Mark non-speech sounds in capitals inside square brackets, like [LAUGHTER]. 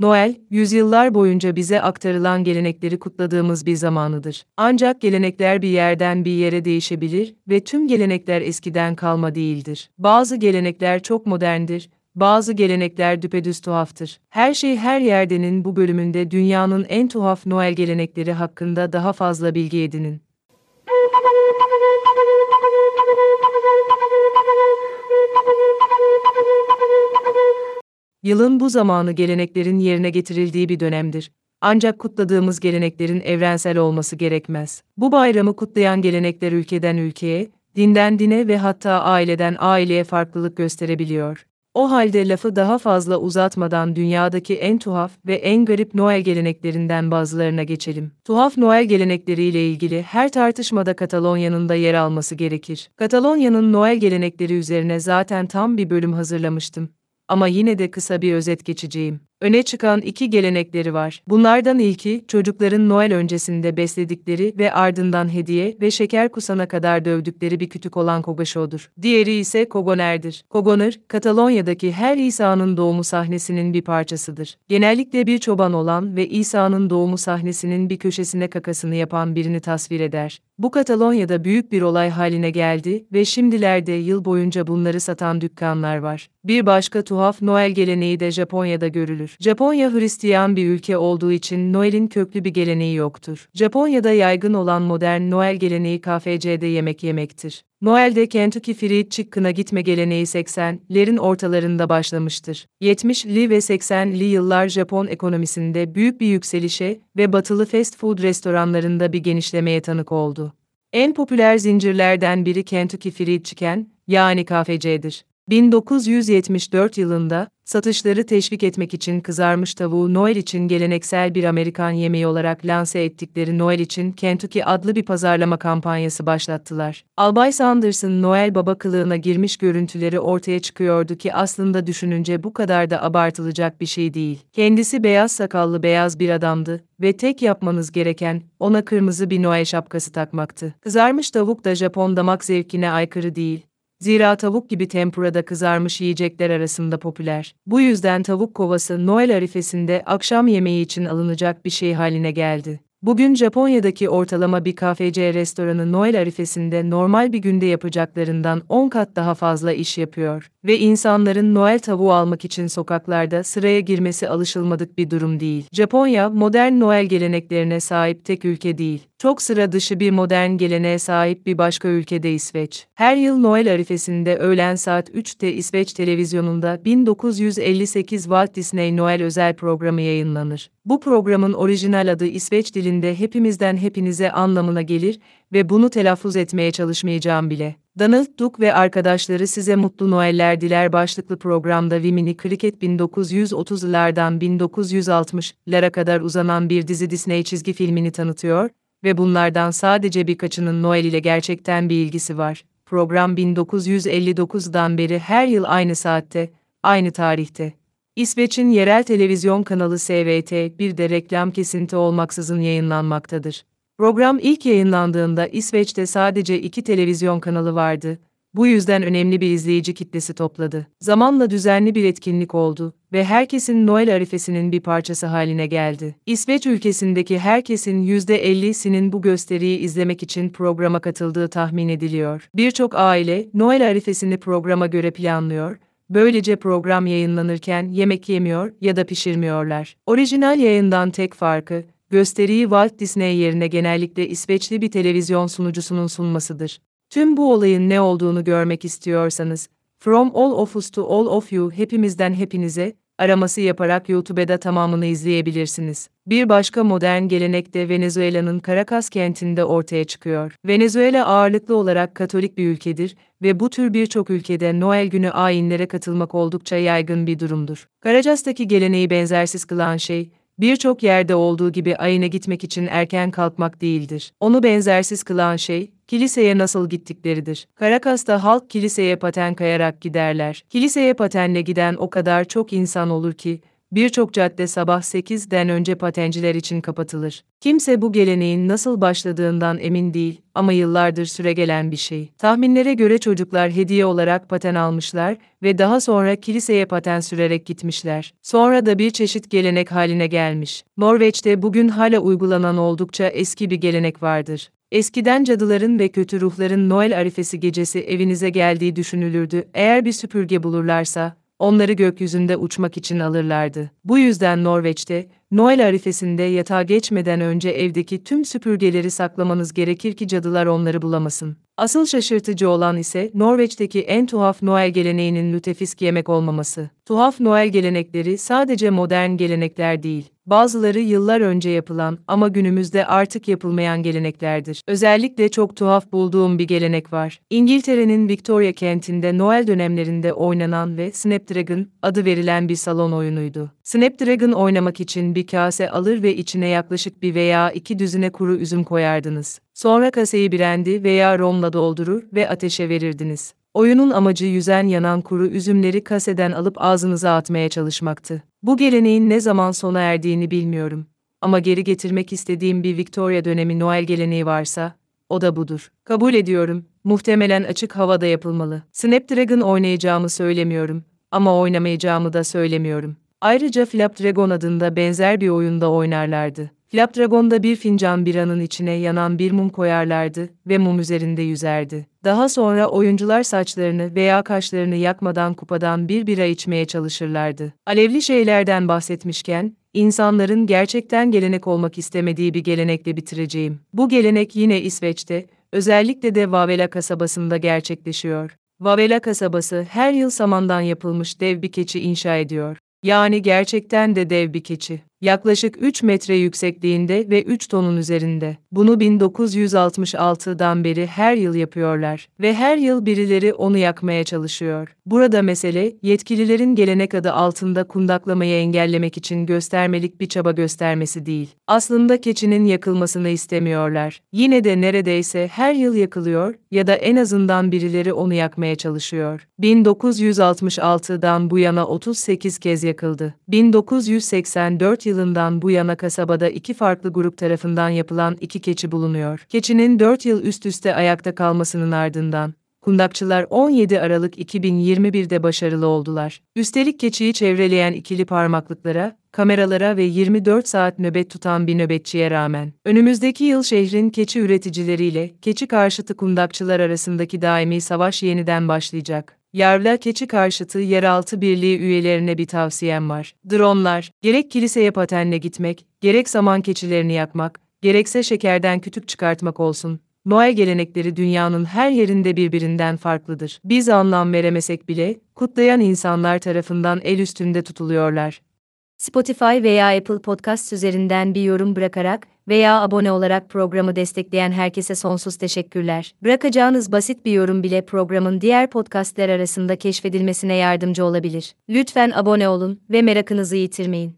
Noel, yüzyıllar boyunca bize aktarılan gelenekleri kutladığımız bir zamanıdır. Ancak gelenekler bir yerden bir yere değişebilir ve tüm gelenekler eskiden kalma değildir. Bazı gelenekler çok moderndir, bazı gelenekler düpedüz tuhaftır. Her şey her yerdenin bu bölümünde dünyanın en tuhaf Noel gelenekleri hakkında daha fazla bilgi edinin. [LAUGHS] Yılın bu zamanı geleneklerin yerine getirildiği bir dönemdir. Ancak kutladığımız geleneklerin evrensel olması gerekmez. Bu bayramı kutlayan gelenekler ülkeden ülkeye, dinden dine ve hatta aileden aileye farklılık gösterebiliyor. O halde lafı daha fazla uzatmadan dünyadaki en tuhaf ve en garip Noel geleneklerinden bazılarına geçelim. Tuhaf Noel gelenekleriyle ilgili her tartışmada Katalonya'nın da yer alması gerekir. Katalonya'nın Noel gelenekleri üzerine zaten tam bir bölüm hazırlamıştım ama yine de kısa bir özet geçeceğim. Öne çıkan iki gelenekleri var. Bunlardan ilki, çocukların Noel öncesinde besledikleri ve ardından hediye ve şeker kusana kadar dövdükleri bir kütük olan Kogaşo'dur. Diğeri ise Kogoner'dir. Kogoner, Katalonya'daki her İsa'nın doğumu sahnesinin bir parçasıdır. Genellikle bir çoban olan ve İsa'nın doğumu sahnesinin bir köşesine kakasını yapan birini tasvir eder. Bu Katalonya'da büyük bir olay haline geldi ve şimdilerde yıl boyunca bunları satan dükkanlar var. Bir başka tuhaf Noel geleneği de Japonya'da görülür. Japonya Hristiyan bir ülke olduğu için Noel'in köklü bir geleneği yoktur. Japonya'da yaygın olan modern Noel geleneği KFC'de yemek yemektir. Noel'de Kentucky Fried Chicken'a gitme geleneği 80'lerin ortalarında başlamıştır. 70'li ve 80'li yıllar Japon ekonomisinde büyük bir yükselişe ve batılı fast food restoranlarında bir genişlemeye tanık oldu. En popüler zincirlerden biri Kentucky Fried Chicken, yani KFC'dir. 1974 yılında, satışları teşvik etmek için kızarmış tavuğu Noel için geleneksel bir Amerikan yemeği olarak lanse ettikleri Noel için Kentucky adlı bir pazarlama kampanyası başlattılar. Albay Sanders'ın Noel baba kılığına girmiş görüntüleri ortaya çıkıyordu ki aslında düşününce bu kadar da abartılacak bir şey değil. Kendisi beyaz sakallı beyaz bir adamdı ve tek yapmanız gereken ona kırmızı bir Noel şapkası takmaktı. Kızarmış tavuk da Japon damak zevkine aykırı değil Zira tavuk gibi tempurada kızarmış yiyecekler arasında popüler. Bu yüzden tavuk kovası Noel arifesinde akşam yemeği için alınacak bir şey haline geldi. Bugün Japonya'daki ortalama bir KFC restoranı Noel arifesinde normal bir günde yapacaklarından 10 kat daha fazla iş yapıyor ve insanların Noel tavuğu almak için sokaklarda sıraya girmesi alışılmadık bir durum değil. Japonya, modern Noel geleneklerine sahip tek ülke değil. Çok sıra dışı bir modern geleneğe sahip bir başka ülkede İsveç. Her yıl Noel arifesinde öğlen saat 3'te İsveç televizyonunda 1958 Walt Disney Noel özel programı yayınlanır. Bu programın orijinal adı İsveç dilinde hepimizden hepinize anlamına gelir ve bunu telaffuz etmeye çalışmayacağım bile. Donald Duck ve arkadaşları size mutlu Noeller diler başlıklı programda Vimini Cricket 1930'lardan 1960'lara kadar uzanan bir dizi Disney çizgi filmini tanıtıyor ve bunlardan sadece birkaçının Noel ile gerçekten bir ilgisi var. Program 1959'dan beri her yıl aynı saatte, aynı tarihte. İsveç'in yerel televizyon kanalı SVT bir de reklam kesinti olmaksızın yayınlanmaktadır. Program ilk yayınlandığında İsveç'te sadece iki televizyon kanalı vardı. Bu yüzden önemli bir izleyici kitlesi topladı. Zamanla düzenli bir etkinlik oldu ve herkesin Noel arifesinin bir parçası haline geldi. İsveç ülkesindeki herkesin %50'sinin bu gösteriyi izlemek için programa katıldığı tahmin ediliyor. Birçok aile Noel arifesini programa göre planlıyor Böylece program yayınlanırken yemek yemiyor ya da pişirmiyorlar. Orijinal yayından tek farkı, gösteriyi Walt Disney yerine genellikle İsveçli bir televizyon sunucusunun sunmasıdır. Tüm bu olayın ne olduğunu görmek istiyorsanız, From All of Us to All of You hepimizden hepinize, araması yaparak YouTube'da tamamını izleyebilirsiniz. Bir başka modern gelenek de Venezuela'nın Caracas kentinde ortaya çıkıyor. Venezuela ağırlıklı olarak Katolik bir ülkedir ve bu tür birçok ülkede Noel günü ayinlere katılmak oldukça yaygın bir durumdur. Caracas'taki geleneği benzersiz kılan şey, birçok yerde olduğu gibi ayine gitmek için erken kalkmak değildir. Onu benzersiz kılan şey, kiliseye nasıl gittikleridir. Caracas'ta halk kiliseye paten kayarak giderler. Kiliseye patenle giden o kadar çok insan olur ki, birçok cadde sabah 8'den önce patenciler için kapatılır. Kimse bu geleneğin nasıl başladığından emin değil ama yıllardır süregelen bir şey. Tahminlere göre çocuklar hediye olarak paten almışlar ve daha sonra kiliseye paten sürerek gitmişler. Sonra da bir çeşit gelenek haline gelmiş. Norveç'te bugün hala uygulanan oldukça eski bir gelenek vardır. Eskiden cadıların ve kötü ruhların Noel arifesi gecesi evinize geldiği düşünülürdü. Eğer bir süpürge bulurlarsa, onları gökyüzünde uçmak için alırlardı. Bu yüzden Norveç'te, Noel arifesinde yatağa geçmeden önce evdeki tüm süpürgeleri saklamanız gerekir ki cadılar onları bulamasın. Asıl şaşırtıcı olan ise Norveç'teki en tuhaf Noel geleneğinin lütefisk yemek olmaması. Tuhaf Noel gelenekleri sadece modern gelenekler değil, bazıları yıllar önce yapılan ama günümüzde artık yapılmayan geleneklerdir. Özellikle çok tuhaf bulduğum bir gelenek var. İngiltere'nin Victoria kentinde Noel dönemlerinde oynanan ve Snapdragon adı verilen bir salon oyunuydu. Snapdragon oynamak için bir kase alır ve içine yaklaşık bir veya iki düzine kuru üzüm koyardınız. Sonra kaseyi brandy veya romla doldurur ve ateşe verirdiniz. Oyunun amacı yüzen yanan kuru üzümleri kaseden alıp ağzınıza atmaya çalışmaktı. Bu geleneğin ne zaman sona erdiğini bilmiyorum. Ama geri getirmek istediğim bir Victoria dönemi Noel geleneği varsa, o da budur. Kabul ediyorum, muhtemelen açık havada yapılmalı. Snapdragon oynayacağımı söylemiyorum ama oynamayacağımı da söylemiyorum. Ayrıca Flapdragon adında benzer bir oyunda oynarlardı. Flapdragon'da bir fincan biranın içine yanan bir mum koyarlardı ve mum üzerinde yüzerdi. Daha sonra oyuncular saçlarını veya kaşlarını yakmadan kupadan bir bira içmeye çalışırlardı. Alevli şeylerden bahsetmişken, insanların gerçekten gelenek olmak istemediği bir gelenekle bitireceğim. Bu gelenek yine İsveç'te, özellikle de Vavela kasabasında gerçekleşiyor. Vavela kasabası her yıl samandan yapılmış dev bir keçi inşa ediyor. Yani gerçekten de dev bir keçi. Yaklaşık 3 metre yüksekliğinde ve 3 tonun üzerinde. Bunu 1966'dan beri her yıl yapıyorlar ve her yıl birileri onu yakmaya çalışıyor. Burada mesele yetkililerin gelenek adı altında kundaklamayı engellemek için göstermelik bir çaba göstermesi değil. Aslında keçinin yakılmasını istemiyorlar. Yine de neredeyse her yıl yakılıyor ya da en azından birileri onu yakmaya çalışıyor. 1966'dan bu yana 38 kez yakıldı. 1984 yılından bu yana kasabada iki farklı grup tarafından yapılan iki keçi bulunuyor. Keçinin 4 yıl üst üste ayakta kalmasının ardından, kundakçılar 17 Aralık 2021'de başarılı oldular. Üstelik keçiyi çevreleyen ikili parmaklıklara, kameralara ve 24 saat nöbet tutan bir nöbetçiye rağmen, önümüzdeki yıl şehrin keçi üreticileriyle keçi karşıtı kundakçılar arasındaki daimi savaş yeniden başlayacak. Yarla keçi karşıtı yeraltı birliği üyelerine bir tavsiyem var. Dronlar, gerek kiliseye patenle gitmek, gerek saman keçilerini yakmak, gerekse şekerden kütük çıkartmak olsun. Noel gelenekleri dünyanın her yerinde birbirinden farklıdır. Biz anlam veremesek bile, kutlayan insanlar tarafından el üstünde tutuluyorlar. Spotify veya Apple Podcast üzerinden bir yorum bırakarak veya abone olarak programı destekleyen herkese sonsuz teşekkürler. Bırakacağınız basit bir yorum bile programın diğer podcastler arasında keşfedilmesine yardımcı olabilir. Lütfen abone olun ve merakınızı yitirmeyin.